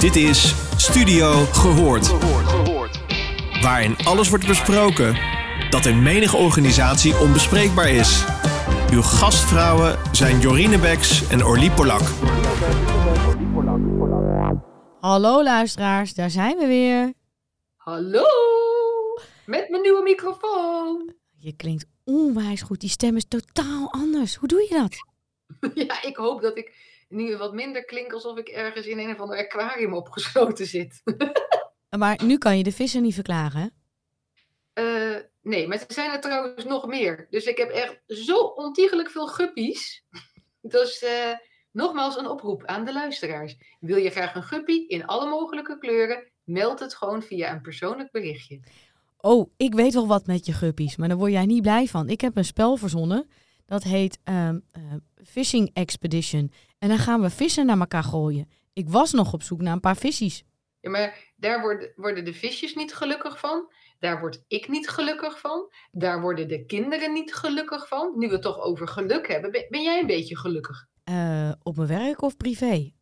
Dit is Studio Gehoord. Waarin alles wordt besproken dat in menige organisatie onbespreekbaar is. Uw gastvrouwen zijn Jorine Beks en Orlie Polak. Hallo luisteraars, daar zijn we weer. Hallo, met mijn nieuwe microfoon. Je klinkt onwijs goed, die stem is totaal anders. Hoe doe je dat? Ja, ik hoop dat ik nu wat minder klink alsof ik ergens in een of ander aquarium opgesloten zit. Maar nu kan je de vissen niet verklagen, hè? Eh, nee, maar er zijn er trouwens nog meer. Dus ik heb echt zo ontiegelijk veel guppies. Dus nogmaals een oproep aan de luisteraars. Wil je graag een guppy in alle mogelijke kleuren? Meld het gewoon via een persoonlijk berichtje. Oh, ik weet wel wat met je guppies, maar daar word jij niet blij van. Ik heb een spel verzonnen, dat heet eh, Fishing Expedition. En dan gaan we vissen naar elkaar gooien. Ik was nog op zoek naar een paar vissies. Ja, maar daar worden, worden de visjes niet gelukkig van. Daar word ik niet gelukkig van. Daar worden de kinderen niet gelukkig van. Nu we het toch over geluk hebben, ben, ben jij een beetje gelukkig? Eh, op mijn werk of privé?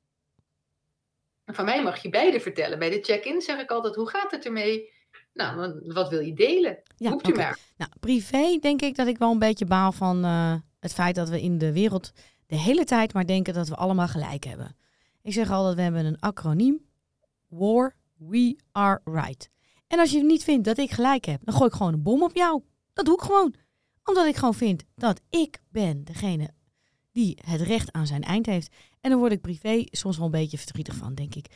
Van mij mag je beide vertellen. Bij de check-in zeg ik altijd, hoe gaat het ermee? Nou, wat- wil je delen? Ja, Roept u oké. maar. Nou, privé denk ik dat ik wel een beetje baal van eh, het feit dat we in de wereld de hele tijd maar denken dat we allemaal gelijk hebben. Ik zeg altijd, we hebben een acroniem. War, we are right. En als je niet vindt dat ik gelijk heb, dan gooi ik gewoon een bom op jou. Dat doe ik gewoon. Omdat ik gewoon vind dat ik ben degene die het recht aan zijn eind heeft. En dan word ik privé soms wel een beetje verdrietig van, denk ik.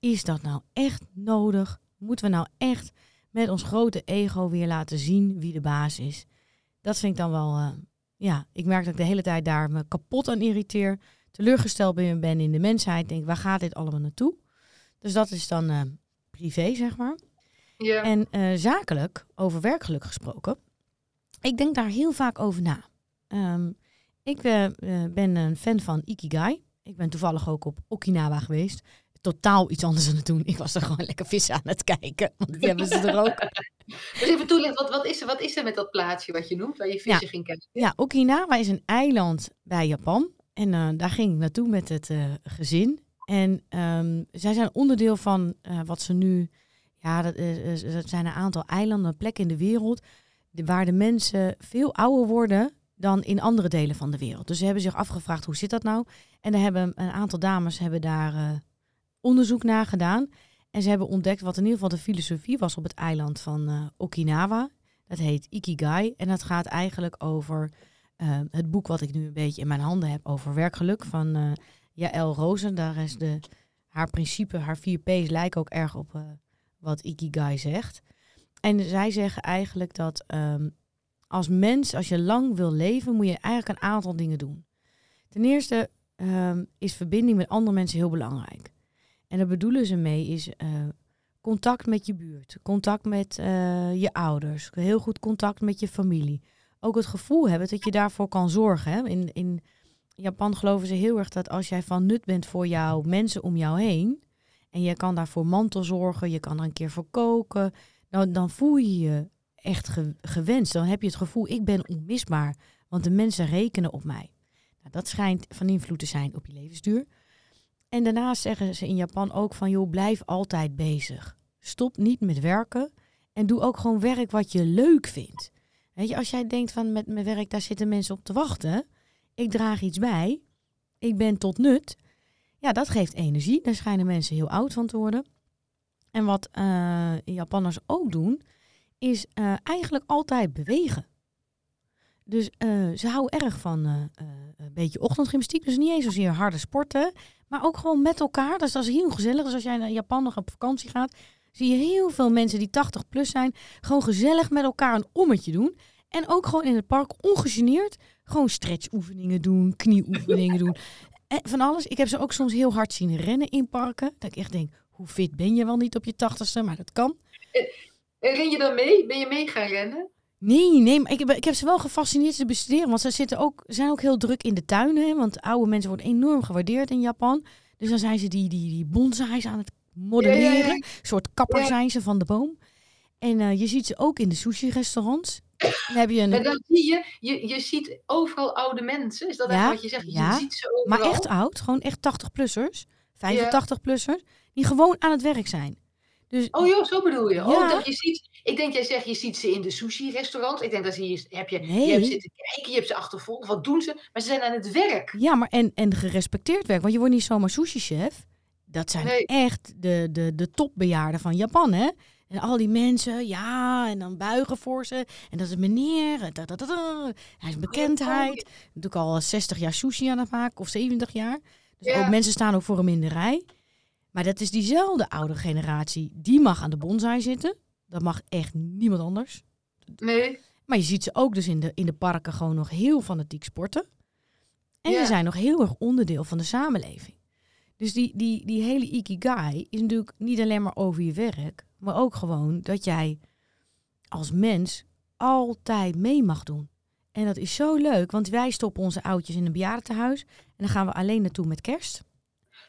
Is dat nou echt nodig? Moeten we nou echt met ons grote ego weer laten zien wie de baas is? Dat vind ik dan wel, eh, ja, ik merk dat ik de hele tijd daar me kapot aan irriteer. Teleurgesteld ben, in de mensheid. Denk, waar gaat dit allemaal naartoe? Dus dat is dan eh, privé, zeg maar. Ja. En eh, zakelijk, over werkgeluk gesproken, ik denk daar heel vaak over na. Ehm, ik ben een fan van Ikigai. Ik ben toevallig ook op Okinawa geweest. Totaal iets anders aan het doen. Ik was er gewoon lekker vissen aan het kijken. Want die hebben ze er ook. Dus even toelichten, wat, wat, is er, wat is er met dat plaatsje wat je noemt, waar je visje ging kijken? Ja, Okinawa is een eiland bij Japan. En eh, daar ging ik naartoe met het eh, gezin. En ehm, zij zijn onderdeel van eh, wat ze nu... Ja, dat, dat zijn een aantal eilanden, plekken in de wereld... waar de mensen veel ouder worden dan in andere delen van de wereld. Dus ze hebben zich afgevraagd, hoe zit dat nou? En daar hebben een aantal dames hebben daar onderzoek naar gedaan. En ze hebben ontdekt wat in ieder geval de filosofie was op het eiland van eh, Okinawa. Dat heet Ikigai. En dat gaat eigenlijk over eh, het boek wat ik nu een beetje in mijn handen heb over werkgeluk van eh Jaël Rozen. Daar is de, haar principe, haar vier P's lijken ook erg op wat Ikigai zegt. En zij zeggen eigenlijk dat ehm, als mens, als je lang wil leven, moet je eigenlijk een aantal dingen doen. Ten eerste ehm, is verbinding met andere mensen heel belangrijk. En daar bedoelen ze mee is eh, contact met je buurt, contact met eh, je ouders, heel goed contact met je familie. Ook het gevoel hebben dat je daarvoor kan zorgen. Hè? In, in Japan geloven ze heel erg dat als jij van nut bent voor jouw mensen om jou heen, en je kan daarvoor mantel zorgen, je kan er een keer voor koken, dan, dan voel je je echt ge- gewenst. Dan heb je het gevoel, ik ben onmisbaar, want de mensen rekenen op mij. Nou, dat schijnt van invloed te zijn op je levensduur. En daarnaast zeggen ze in Japan ook van, joh, blijf altijd bezig. Stop niet met werken en doe ook gewoon werk wat je leuk vindt. Weet je, als jij denkt van met mijn werk, daar zitten mensen op te wachten. Ik draag iets bij. Ik ben tot nut. Ja, dat geeft energie. Daar schijnen mensen heel oud van te worden. En wat eh, Japanners ook doen, is eh, eigenlijk altijd bewegen. Dus eh, ze houden erg van een beetje ochtendgymnastiek. Dus niet eens zozeer harde sporten, maar ook gewoon met elkaar. Dus dat is heel gezellig. Dus als jij naar Japan nog op vakantie gaat, zie je heel veel mensen die 80 plus zijn, gewoon gezellig met elkaar een ommetje doen. En ook gewoon in het park ongegeneerd gewoon stretchoefeningen doen, knieoefeningen doen. En van alles. Ik heb ze ook soms heel hard zien rennen in parken. Dat ik echt denk, hoe fit ben je wel niet op je tachtigste? Maar dat kan. En ren je dan mee? Ben je mee gaan rennen? Nee, nee, maar ik heb, ik heb ze wel gefascineerd te bestuderen. Want ze zitten ook, zijn ook heel druk in de tuinen. Want oude mensen worden enorm gewaardeerd in Japan. Dus dan zijn ze die, die, die bonsais aan het modelleren. Ja, ja, ja. Een soort kapper Ja. zijn ze van de boom. En eh, je ziet ze ook in de sushi-restaurants. Dan heb je een, En dan zie je, je, je ziet overal oude mensen. Is dat Ja, wat je zegt? ja. Je ziet ze overal. Maar echt oud, gewoon echt 80-plussers. 85-plussers, die gewoon aan het werk zijn. Dus, Oh joh, zo bedoel je. Ja. Oh, dat je ziet, ik denk, jij zegt, je ziet ze in de sushi-restaurants. Ik denk dat zie je, heb je, Nee. je hebt zitten kijken, je hebt ze achtervolgd. Wat doen ze? Maar ze zijn aan het werk. Ja, maar en, en gerespecteerd werk. Want je wordt niet zomaar sushi-chef. Dat zijn Nee. echt de, de, de topbejaarden van Japan, hè? En al die mensen, ja, en dan buigen voor ze. En dat is meneer. en da, da, da, da. Hij is bekendheid. Natuurlijk al 60 jaar sushi aan het maken, of 70 jaar. Dus Ja. ook mensen staan ook voor hem in de rij. Maar dat is diezelfde oude generatie. Die mag aan de bonsai zitten. Dat mag echt niemand anders. Nee. Maar je ziet ze ook dus in de, in de parken gewoon nog heel fanatiek sporten. En Ja. ze zijn nog heel erg onderdeel van de samenleving. Dus die, die, die hele ikigai is natuurlijk niet alleen maar over je werk, maar ook gewoon dat jij als mens altijd mee mag doen. En dat is zo leuk, want wij stoppen onze oudjes in een bejaardentehuis en dan gaan we alleen naartoe met kerst.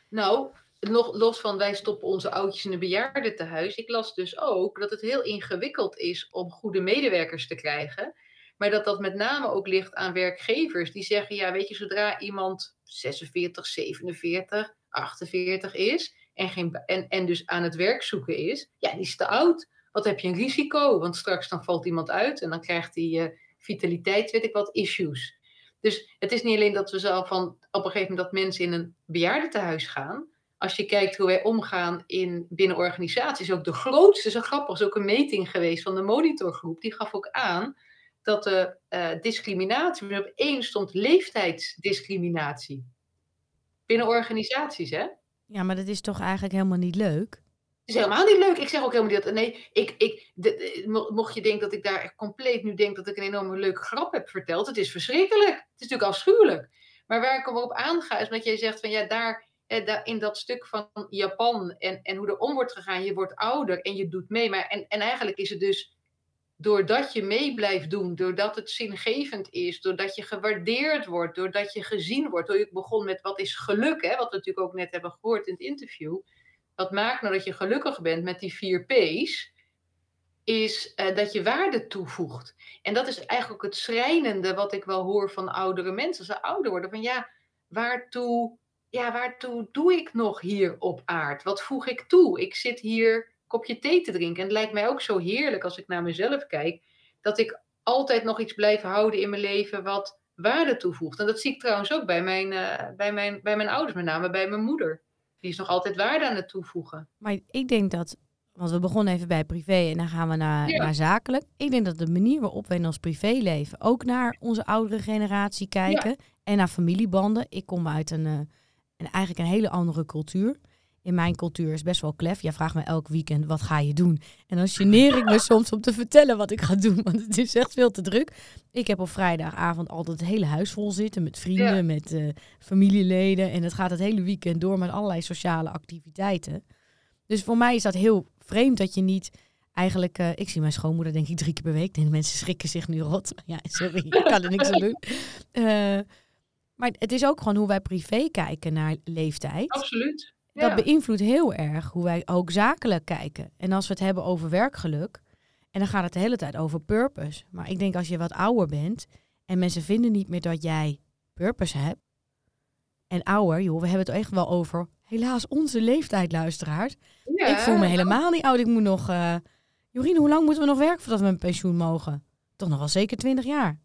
Nou, nog los van wij stoppen onze oudjes in een bejaardentehuis. Ik las dus ook dat het heel ingewikkeld is om goede medewerkers te krijgen. Maar dat dat met name ook ligt aan werkgevers die zeggen, ja weet je, zodra iemand 46, 47, 48 is en, geen, en, en dus aan het werk zoeken is, ja die is te oud. Wat heb je een risico? Want straks dan valt iemand uit en dan krijgt hij eh, vitaliteit, weet ik wat, issues. Dus het is niet alleen dat we zo van op een gegeven moment dat mensen in een bejaardentehuis gaan. Als je kijkt hoe wij omgaan in, binnen organisaties, ook de grootste, zo grappig, is ook een meting geweest van de monitorgroep. Die gaf ook aan dat de eh, discriminatie, op één stond leeftijdsdiscriminatie. Binnen organisaties, hè? Ja, maar dat is toch eigenlijk helemaal niet leuk? Het is helemaal niet leuk. Ik zeg ook helemaal niet dat. Nee, ik, ik, de- de- mo- mocht je denken dat ik daar echt compleet nu denk dat ik een enorme leuke grap heb verteld. Het is verschrikkelijk. Het is natuurlijk afschuwelijk. Maar waar ik hem op aanga is omdat jij zegt van ja, daar in dat stuk van Japan en, en hoe er om wordt gegaan. Je wordt ouder en je doet mee. Maar, en, en eigenlijk is het dus doordat je mee blijft doen, doordat het zingevend is, doordat je gewaardeerd wordt, doordat je gezien wordt. Ik begon met wat is geluk, hè, wat we natuurlijk ook net hebben gehoord in het interview. Wat maakt nou dat je gelukkig bent met die vier P's? Is eh, dat je waarde toevoegt. En dat is eigenlijk het schrijnende wat ik wel hoor van oudere mensen. Als ze ouder worden, van ja, waartoe, ja, waartoe doe ik nog hier op aard? Wat voeg ik toe? Ik zit hier een kopje thee te drinken. En het lijkt mij ook zo heerlijk als ik naar mezelf kijk, dat ik altijd nog iets blijf houden in mijn leven wat waarde toevoegt. En dat zie ik trouwens ook bij mijn, eh, bij mijn, bij mijn ouders, met name bij mijn moeder. Die is nog altijd waarde aan het toevoegen. Maar ik denk dat, want we begonnen even bij privé en dan gaan we naar, Ja. naar zakelijk. Ik denk dat de manier waarop wij in ons privéleven ook naar onze oudere generatie kijken en naar familiebanden. Ik kom uit een, eh, een eigenlijk een hele andere cultuur. In mijn cultuur is best wel klef. Jij vraagt me elk weekend, wat ga je doen? En dan geneer ik me soms om te vertellen wat ik ga doen, want het is echt veel te druk. Ik heb op vrijdagavond altijd het hele huis vol zitten met vrienden, Ja. met eh, familieleden. En het gaat het hele weekend door met allerlei sociale activiteiten. Dus voor mij is dat heel vreemd dat je niet eigenlijk... eh, ik zie mijn schoonmoeder denk ik drie keer per week. Ik denk, mensen schrikken zich nu rot. Ja, sorry, ik kan er niks aan doen. Eh, maar het is ook gewoon hoe wij privé kijken naar leeftijd. Absoluut. Dat beïnvloedt heel erg hoe wij ook zakelijk kijken. En als we het hebben over werkgeluk, en dan gaat het de hele tijd over purpose. Maar ik denk als je wat ouder bent en mensen vinden niet meer dat jij purpose hebt. En ouder, joh, we hebben het echt wel over, helaas onze leeftijd, luisteraars. Ja, ik voel me helemaal niet oud. Ik moet nog, eh Jorien, hoe lang moeten we nog werken voordat we met pensioen mogen? Toch nog wel zeker 20 jaar.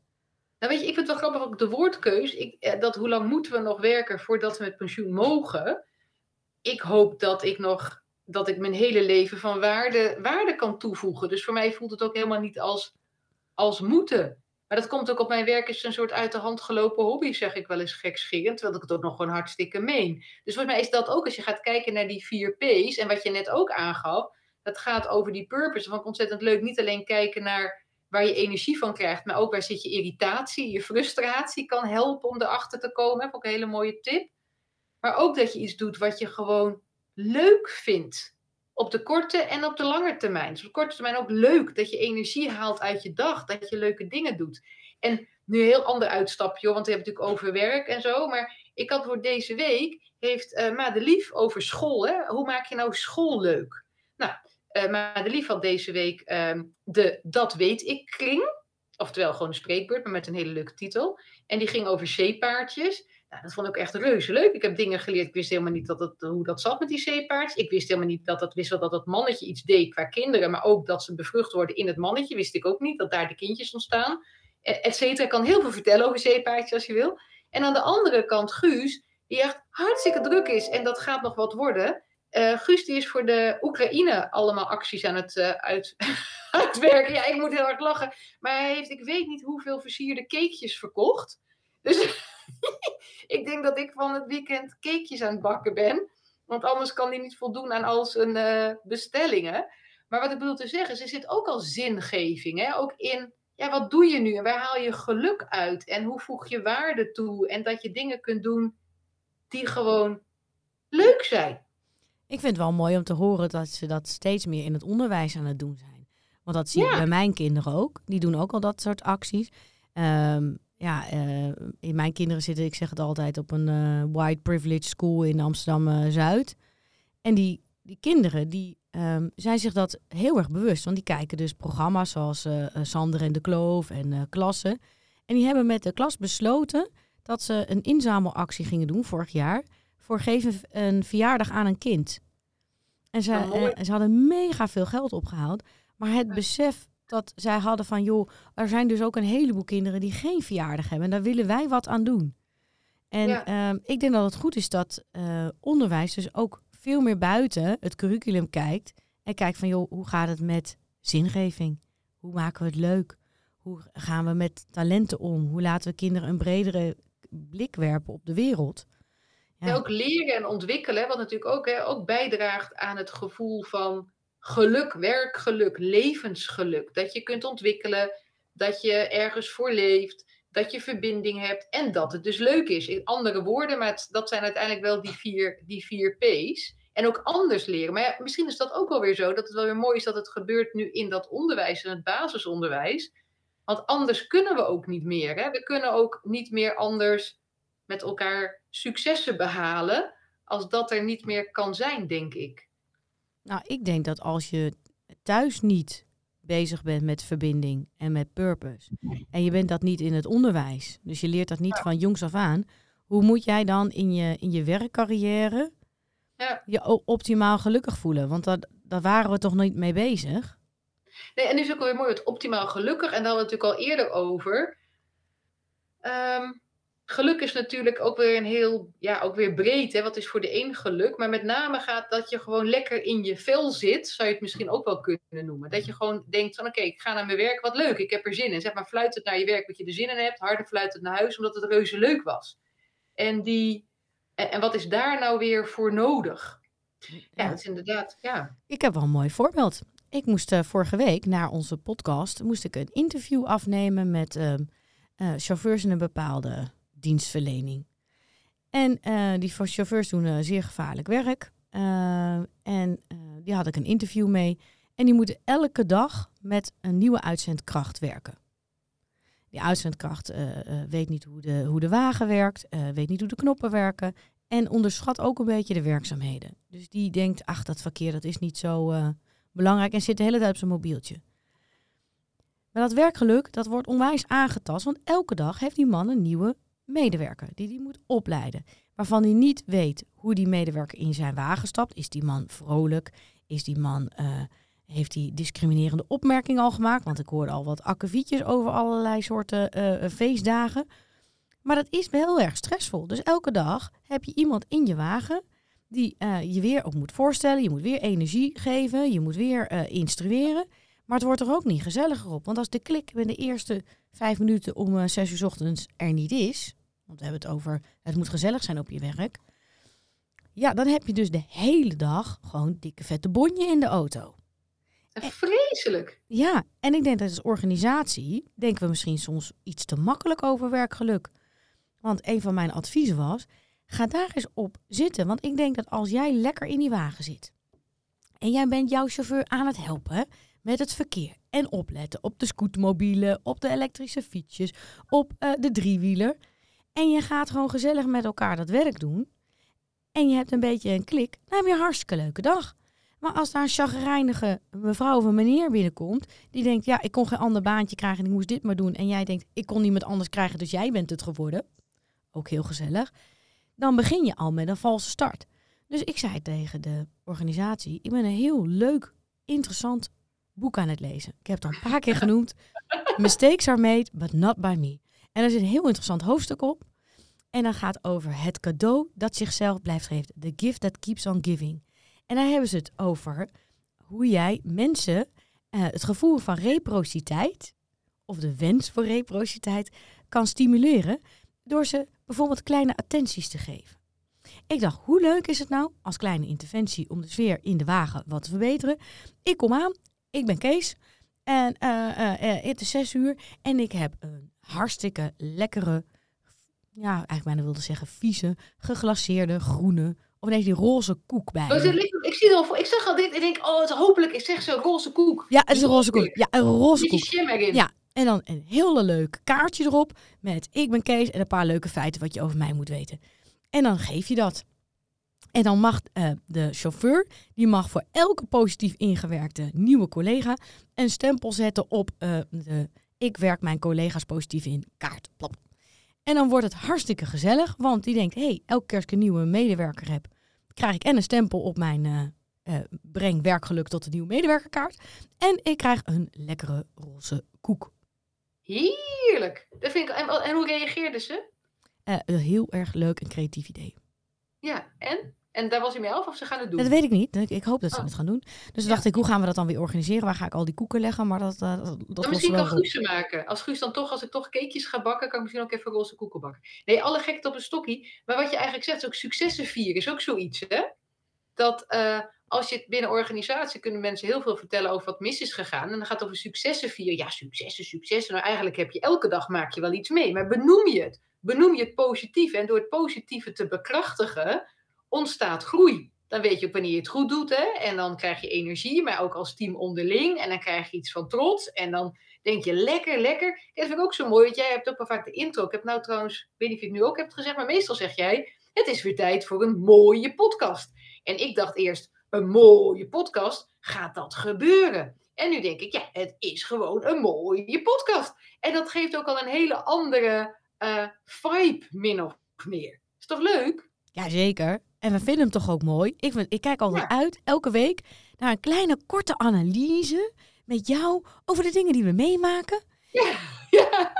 Nou weet je, ik vind het wel grappig ook de woordkeus. Ik, eh, dat hoe lang moeten we nog werken voordat we met pensioen mogen? Ik hoop dat ik nog dat ik mijn hele leven van waarde, waarde kan toevoegen. Dus voor mij voelt het ook helemaal niet als, als moeten. Maar dat komt ook op mijn werk is een soort uit de hand gelopen hobby, zeg ik wel eens gekscherend. Terwijl ik het ook nog gewoon hartstikke meen. Dus volgens mij is dat ook, als je gaat kijken naar die vier P's en wat je net ook aangaf, dat gaat over die purpose. Ik ontzettend leuk. Niet alleen kijken naar waar je energie van krijgt, maar ook waar zit je irritatie, je frustratie kan helpen om erachter te komen. Heb ook een hele mooie tip. Maar ook dat je iets doet wat je gewoon leuk vindt. Op de korte en op de lange termijn. Dus op de korte termijn ook leuk dat je energie haalt uit je dag, dat je leuke dingen doet. En nu een heel ander uitstapje, want we hebben natuurlijk over werk en zo. Maar ik had voor deze week, heeft uh, Madelief over school. Hè? Hoe maak je nou school leuk? Nou, uh, Madelief had deze week uh, de Dat weet ik kring. Oftewel gewoon een spreekbeurt, maar met een hele leuke titel. En die ging over zeepaardjes. Nou, dat vond ik echt reuze leuk. Ik heb dingen geleerd. Ik wist helemaal niet dat het, hoe dat zat met die zeepaards. Ik wist helemaal niet dat het wist wel dat het mannetje iets deed qua kinderen. Maar ook dat ze bevrucht worden in het mannetje. Wist ik ook niet. Dat daar de kindjes ontstaan. Et cetera. Ik kan heel veel vertellen over zeepaardjes als je wil. En aan de andere kant Guus. Die echt hartstikke druk is. En dat gaat nog wat worden. Uh, Guus die is voor de Oekraïne allemaal acties aan het uh, uit, uitwerken. Ja, ik moet heel hard lachen. Maar hij heeft, ik weet niet hoeveel versierde cakejes verkocht. Dus ik denk dat ik van het weekend cakejes aan het bakken ben. Want anders kan hij niet voldoen aan al zijn uh, bestellingen. Maar wat ik bedoel te zeggen is, er zit ook al zingeving. Hè? Ook in, ja, wat doe je nu? En waar haal je geluk uit? En hoe voeg je waarde toe? En dat je dingen kunt doen die gewoon leuk zijn. Ik vind het wel mooi om te horen dat ze dat steeds meer in het onderwijs aan het doen zijn. Want dat zie ik bij mijn kinderen ook. Die doen ook al dat soort acties. Um, ja, uh, in mijn kinderen zitten, ik zeg het altijd, op een uh, white privilege school in Amsterdam-Zuid. en die, die kinderen, die um, zijn zich dat heel erg bewust. Want die kijken dus programma's zoals uh, Sander en de Kloof en Klassen. En die hebben met de klas besloten dat ze een inzamelactie gingen doen vorig jaar voor geven een verjaardag aan een kind. En ze, oh, ze hadden mega veel geld opgehaald. Maar het besef dat zij hadden van, joh, er zijn dus ook een heleboel kinderen die geen verjaardag hebben. En daar willen wij wat aan doen. En ehm, ik denk dat het goed is dat uh, onderwijs dus ook veel meer buiten het curriculum kijkt. En kijkt van, joh, hoe gaat het met zingeving? Hoe maken we het leuk? Hoe gaan we met talenten om? Hoe laten we kinderen een bredere blik werpen op de wereld? Ja. ook leren en ontwikkelen, wat natuurlijk ook, hè, ook bijdraagt aan het gevoel van geluk, werkgeluk, levensgeluk. Dat je kunt ontwikkelen, dat je ergens voor leeft, dat je verbinding hebt en dat het dus leuk is. In andere woorden, maar dat zijn uiteindelijk wel die vier, die vier P's. En ook anders leren. Maar ja, misschien is dat ook wel weer zo, dat het wel weer mooi is dat het gebeurt nu in dat onderwijs, in het basisonderwijs. Want anders kunnen we ook niet meer. Hè? We kunnen ook niet meer anders met elkaar successen behalen, als dat er niet meer kan zijn, denk ik. Nou, ik denk dat als je thuis niet bezig bent met verbinding en met purpose, en je bent dat niet in het onderwijs, dus je leert dat niet van jongs af aan, hoe moet jij dan in je, in je werkcarrière ja. je optimaal gelukkig voelen? Want dat, daar waren we toch niet mee bezig? Nee, en nu is ook weer mooi het optimaal gelukkig. En daar hadden we het natuurlijk al eerder over. Um, geluk is natuurlijk ook weer een heel, ja, ook weer breed. Hè? Wat is voor de een geluk? Maar met name gaat dat je gewoon lekker in je vel zit, zou je het misschien ook wel kunnen noemen. Dat je gewoon denkt van oké, ik ga naar mijn werk, wat leuk, ik heb er zin in. Zeg maar fluit het naar je werk wat je er zin in hebt, harder fluit het naar huis omdat het reuze leuk was. En, die, en, wat is daar nou weer voor nodig? Ja, dat is inderdaad, ja. Ik heb wel een mooi voorbeeld. Ik moest uh, vorige week naar onze podcast, moest ik een interview afnemen met uh, uh, chauffeurs in een bepaalde dienstverlening. En uh, die chauffeurs doen uh, zeer gevaarlijk werk. Uh, en die had ik een interview mee. En die moeten elke dag met een nieuwe uitzendkracht werken. Die uitzendkracht weet niet hoe de, hoe de wagen werkt, weet niet hoe de knoppen werken. En onderschat ook een beetje de werkzaamheden. Dus die denkt, ach, dat verkeer dat is niet zo belangrijk. En zit de hele tijd op zijn mobieltje. Maar dat werkgeluk, dat wordt onwijs aangetast. Want elke dag heeft die man een nieuwe medewerker die die moet opleiden. Waarvan hij niet weet hoe die medewerker in zijn wagen stapt. Is die man vrolijk? Is die man, uh, heeft hij discriminerende opmerkingen al gemaakt? Want ik hoorde al wat akkevietjes over allerlei soorten uh, feestdagen. Maar dat is wel heel erg stressvol. Dus elke dag heb je iemand in je wagen die je weer op moet voorstellen. Je moet weer energie geven. Je moet weer instrueren. Maar het wordt er ook niet gezelliger op. Want als de klik binnen de eerste vijf minuten om zes uur ochtends er niet is, want we hebben het over het moet gezellig zijn op je werk. Ja, dan heb je dus de hele dag gewoon dikke vette bonje in de auto. Vreselijk. Ja, en ik denk dat als organisatie denken we misschien soms iets te makkelijk over werkgeluk. Want een van mijn adviezen was, ga daar eens op zitten. Want ik denk dat als jij lekker in die wagen zit en jij bent jouw chauffeur aan het helpen met het verkeer en opletten op de scootmobielen, op de elektrische fietsjes, op uh, de driewieler en je gaat gewoon gezellig met elkaar dat werk doen. En je hebt een beetje een klik. Dan heb je een hartstikke leuke dag. Maar als daar een chagrijnige mevrouw of een meneer binnenkomt. Die denkt, ja, ik kon geen ander baantje krijgen en ik moest dit maar doen. En jij denkt, ik kon niemand anders krijgen, dus jij bent het geworden. ook heel gezellig, dan begin je al met een valse start. Dus ik zei tegen de organisatie, ik ben een heel leuk, interessant boek aan het lezen. Ik heb het al een paar keer genoemd. Mistakes are made, but not by me. En er zit een heel interessant hoofdstuk op. En dan gaat over het cadeau dat zichzelf blijft geven. The gift that keeps on giving. En daar hebben ze het over hoe jij mensen uh, het gevoel van reciprociteit, of de wens voor reciprociteit, kan stimuleren door ze bijvoorbeeld kleine attenties te geven. Ik dacht, hoe leuk is het nou als kleine interventie om de sfeer in de wagen wat te verbeteren? Ik kom aan, ik ben Kees en uh, uh, het is zes uur en ik heb een hartstikke lekkere, ja, eigenlijk bijna wilde zeggen vieze, geglaceerde, groene of ineens die roze koek bij. Oh, ik zie al. Ik zag al dit en denk, oh, het hopelijk is zeg zo'n roze koek. Ja, het is een roze koek. Ja, een roze koek. Ja, en dan een hele leuk kaartje erop met ik ben Kees en een paar leuke feiten wat je over mij moet weten. En dan geef je dat. En dan mag uh, de chauffeur, die mag voor elke positief ingewerkte nieuwe collega een stempel zetten op uh, de ik werk mijn collega's positief in kaart. Plop. En dan wordt het hartstikke gezellig, want die denkt, hé, hey, elke keer als ik een nieuwe medewerker heb, krijg ik en een stempel op mijn uh, breng werkgeluk tot de nieuwe medewerkerkaart. En ik krijg een lekkere roze koek. Heerlijk. Dat vind ik, en, en hoe reageerden ze? heel erg leuk en creatief idee. Ja, en? En daar was hij mee af of ze gaan het doen? Dat weet ik niet. Ik hoop dat ze oh. het gaan doen. Dus ja. dacht ik, hoe gaan we dat dan weer organiseren? Waar ga ik al die koeken leggen? Maar dat, uh, dat, dat misschien kan Guus ze maken. Als Guus dan toch, als ik toch cakejes ga bakken, kan ik misschien ook even roze koeken bakken. Nee, alle gekte op een stokkie. Maar wat je eigenlijk zegt, ook successen vieren is ook zoiets, hè? Dat uh, als je het binnen organisatie kunnen mensen heel veel vertellen over wat mis is gegaan. En dan gaat het over successen vieren. Ja, successen, successen. Nou, eigenlijk heb je elke dag maak je wel iets mee. Maar benoem je het. Benoem je het positieve. En door het positieve te bekrachtigen, ontstaat groei. Dan weet je ook wanneer je het goed doet. Hè? En dan krijg je energie, maar ook als team onderling. En dan krijg je iets van trots. En dan denk je lekker, lekker. Dat vind ik ook zo mooi, want jij hebt ook wel vaak de intro. Ik heb nou trouwens, weet niet of je het nu ook hebt gezegd, maar meestal zeg jij: Het is weer tijd voor een mooie podcast. En ik dacht eerst: Een mooie podcast, gaat dat gebeuren? En nu denk ik: Ja, het is gewoon een mooie podcast. En dat geeft ook al een hele andere uh, vibe, min of meer. Is toch leuk? Jazeker. En we vinden hem toch ook mooi. Ik, vind, ik kijk altijd uit, elke week, naar een kleine korte analyse met jou over de dingen die we meemaken. Ja, ja,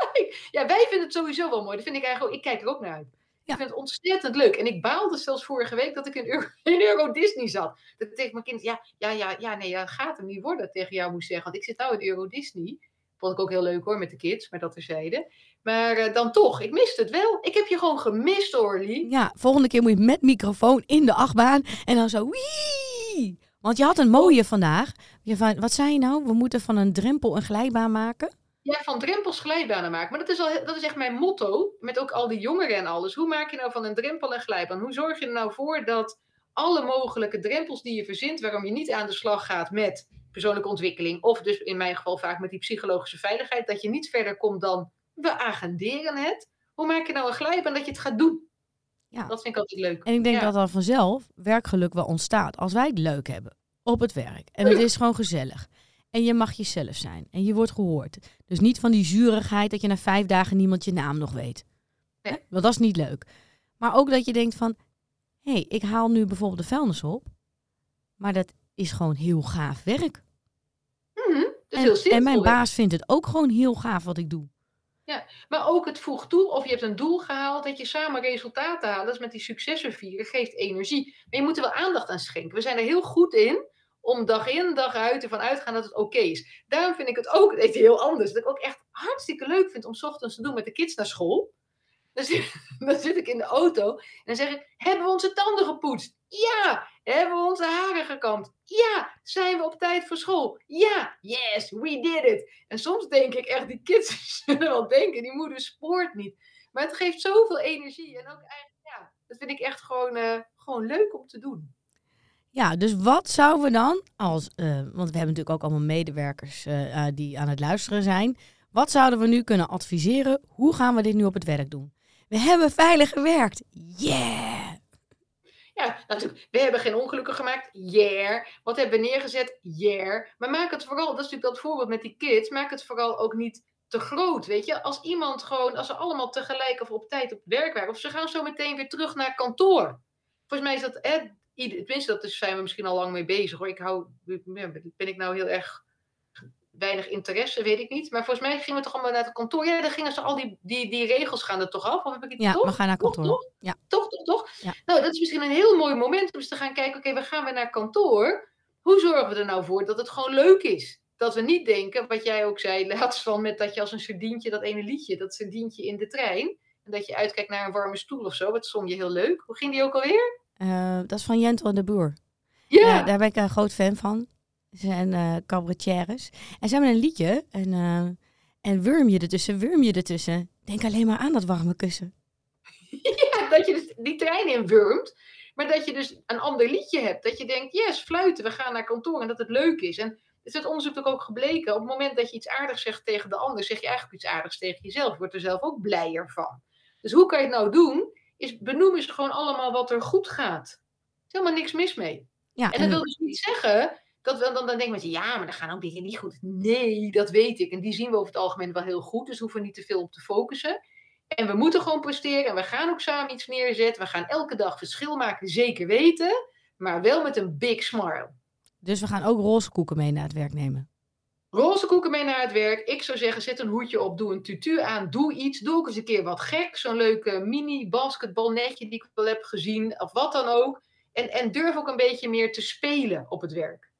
ja, wij vinden het sowieso wel mooi. Dat vind ik eigenlijk ook, ik kijk er ook naar uit. Ik vind het ontzettend leuk. En ik baalde zelfs vorige week dat ik in Euro, in Euro Disney zat. Dat ik tegen mijn kind, ja, ja, ja, ja, nee, dat gaat hem niet worden, tegen jou moest zeggen. Want ik zit nou in Euro Disney. Vond ik ook heel leuk hoor, met de kids, maar dat terzijde. Maar uh, dan toch, ik miste het wel. Ik heb je gewoon gemist, Orly. Ja, volgende keer moet je met microfoon in de achtbaan en dan zo wii. Want je had een mooie vandaag. Je van, wat zei je nou? We moeten van een drempel een glijbaan maken. Ja, van drempels glijbanen maken. Maar dat is, al, dat is echt mijn motto. Met ook al die jongeren en alles. Hoe maak je nou van een drempel een glijbaan? Hoe zorg je er nou voor dat alle mogelijke drempels die je verzint, waarom je niet aan de slag gaat met persoonlijke ontwikkeling, of dus in mijn geval vaak met die psychologische veiligheid, dat je niet verder komt dan we agenderen het. Hoe maak je nou een glijbaan dat je het gaat doen? Ja. Dat vind ik altijd leuk. En ik denk dat dan vanzelf werkgeluk wel ontstaat als wij het leuk hebben op het werk. En het is gewoon gezellig. En je mag jezelf zijn. En je wordt gehoord. Dus niet van die zurigheid dat je na vijf dagen niemand je naam nog weet. Nee. Want dat is niet leuk. Maar ook dat je denkt van... Hé, hey, ik haal nu bijvoorbeeld de vuilnis op. Maar dat is gewoon heel gaaf werk. Mm -hmm. en, heel en mijn baas vindt het ook gewoon heel gaaf wat ik doe. Ja, maar ook het voegt toe, of je hebt een doel gehaald, dat je samen resultaten haalt. Is met die successen vieren, geeft energie. Maar je moet er wel aandacht aan schenken. We zijn er heel goed in om dag in, dag uit ervan uitgaan dat het oké is. Daarom vind ik het ook echt heel anders. Dat ik ook echt hartstikke leuk vind om ochtends te doen met de kids naar school. Dan zit, dan zit ik in de auto en dan zeg ik, hebben we onze tanden gepoetst? Ja. Hebben we onze haren gekamd? Ja. Zijn we op tijd voor school? Ja. Yes, we did it. En soms denk ik echt, die kids zullen wel denken, die moeder spoort niet. Maar het geeft zoveel energie. En ook eigenlijk, ja, dat vind ik echt gewoon, uh, gewoon leuk om te doen. Ja, dus wat zouden we dan als, uh, want we hebben natuurlijk ook allemaal medewerkers uh, die aan het luisteren zijn. Wat zouden we nu kunnen adviseren? Hoe gaan we dit nu op het werk doen? We hebben veilig gewerkt. Yeah! Ja, natuurlijk. We hebben geen ongelukken gemaakt. Yeah. Wat hebben we neergezet? Yeah. Maar maak het vooral, dat is natuurlijk dat voorbeeld met die kids, maak het vooral ook niet te groot, weet je. Als iemand gewoon, als ze allemaal tegelijk of op tijd op werk waren, of ze gaan zo meteen weer terug naar kantoor. Volgens mij is dat, hè, tenminste, dat zijn we misschien al lang mee bezig hoor. Ik hou, ben ik nou heel erg weinig interesse, weet ik niet. Maar volgens mij gingen we toch allemaal naar het kantoor. Ja, dan gingen ze al die, die, die regels gaan er toch af? Of heb ik het ja, toch? we gaan naar kantoor. Toch, toch? Ja. toch, toch, toch? Ja. Nou, dat is misschien een heel mooi moment om eens te gaan kijken. Oké, we gaan weer naar kantoor. Hoe zorgen we er nou voor dat het gewoon leuk is? Dat we niet denken, wat jij ook zei, laatst van met dat je als een sardientje, dat ene liedje, dat sardientje in de trein. En dat je uitkijkt naar een warme stoel of zo. Dat zong je heel leuk. Hoe ging die ook alweer? Uh, dat is van Jentel en de Boer. Ja. Daar ben ik een groot fan van. Zijn uh, cabaretières. En ze hebben een liedje. En, uh, en wurm je ertussen, wurm je ertussen. Denk alleen maar aan dat warme kussen. Ja, dat je dus die trein in wurmt. Maar dat je dus een ander liedje hebt. Dat je denkt, yes, fluiten, we gaan naar kantoor. En dat het leuk is. En is het onderzoek ook gebleken. Op het moment dat je iets aardigs zegt tegen de ander, zeg je eigenlijk iets aardigs tegen jezelf. Je wordt er zelf ook blijer van. Dus hoe kan je het nou doen? Is benoem eens gewoon allemaal wat er goed gaat. Er is helemaal niks mis mee. Ja, En dat wil dus niet zeggen dat dan, dan denken mensen, ja, maar dan gaan ook dingen niet goed. Nee, dat weet ik. En die zien we over het algemeen wel heel goed. Dus hoeven we niet te veel op te focussen. En we moeten gewoon presteren. En we gaan ook samen iets neerzetten. We gaan elke dag verschil maken, zeker weten. Maar wel met een big smile. Dus we gaan ook roze koeken mee naar het werk nemen. Roze koeken mee naar het werk. Ik zou zeggen, zet een hoedje op, doe een tutu aan, doe iets. Doe ook eens een keer wat gek. Zo'n leuke mini basketbalnetje die ik wel heb gezien. Of wat dan ook. En, en durf ook een beetje meer te spelen op het werk.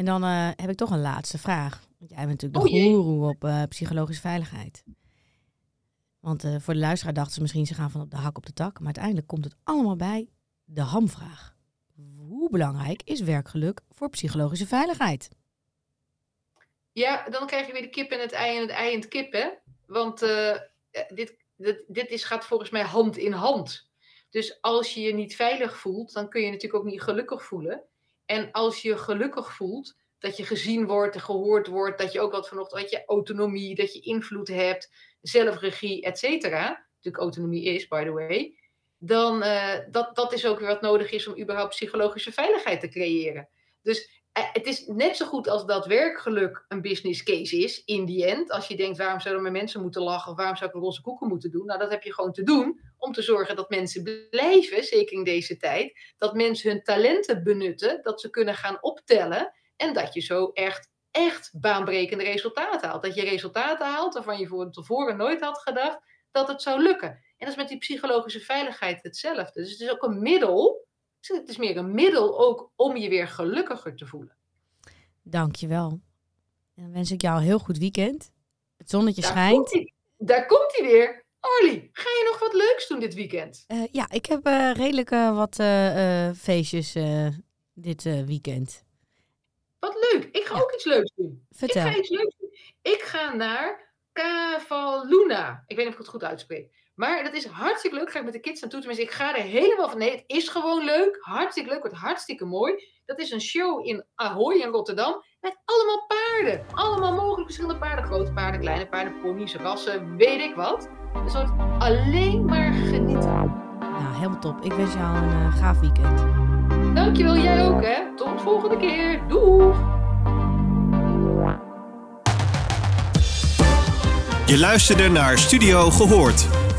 En dan uh, heb ik toch een laatste vraag. Want jij bent natuurlijk de Oh, goeroe op uh, psychologische veiligheid. Want uh, voor de luisteraar dachten ze misschien ze gaan van op de hak op de tak. Maar uiteindelijk komt het allemaal bij de hamvraag. Hoe belangrijk is werkgeluk voor psychologische veiligheid? Ja, dan krijg je weer de kip en het ei en het ei en het kip, hè? Want dit, dit, dit is, gaat volgens mij hand in hand. Dus als je je niet veilig voelt, dan kun je natuurlijk ook niet gelukkig voelen. En als je gelukkig voelt, dat je gezien wordt en gehoord wordt, dat je ook wat vanochtend, je autonomie, dat je invloed hebt, zelfregie, et cetera. Natuurlijk autonomie is, by the way. Dan uh, dat, dat is ook weer wat nodig is om überhaupt psychologische veiligheid te creëren. Dus het is net zo goed als dat werkgeluk een business case is, in die end. Als je denkt, waarom zouden mijn mensen moeten lachen waarom zou ik een roze koeken moeten doen? Nou, dat heb je gewoon te doen om te zorgen dat mensen blijven, zeker in deze tijd. Dat mensen hun talenten benutten, dat ze kunnen gaan optellen en dat je zo echt, echt baanbrekende resultaten haalt. Dat je resultaten haalt waarvan je voor tevoren nooit had gedacht dat het zou lukken. En dat is met die psychologische veiligheid hetzelfde. Dus het is ook een middel, het is meer een middel ook om je weer gelukkiger te voelen. Dankjewel. En dan wens ik jou een heel goed weekend. Het zonnetje Daar schijnt. Daar komt hij weer. Orly, ga je nog wat leuks doen dit weekend? Uh, ja, ik heb uh, redelijk uh, wat feestjes dit weekend. Wat leuk. Ik ga ja. ook iets leuks doen. Vertel. Ik ga iets leuks doen. Ik ga naar Cavaluna. Ik weet niet of ik het goed uitspreek. Maar dat is hartstikke leuk. Ga ik met de kids naartoe. Tenminste, ik ga er helemaal van. Nee, het is gewoon leuk. Hartstikke leuk. Wordt hartstikke mooi. Dat is een show in Ahoy in Rotterdam. Met allemaal paarden. Allemaal mogelijk verschillende paarden. Grote paarden, kleine paarden, ponies, rassen, weet ik wat. Dus het wordt alleen maar genieten. Nou, helemaal top. Ik wens jou een uh, gaaf weekend. Dankjewel, jij ook hè. Tot volgende keer. Doei. Je luisterde naar Studio Gehoord.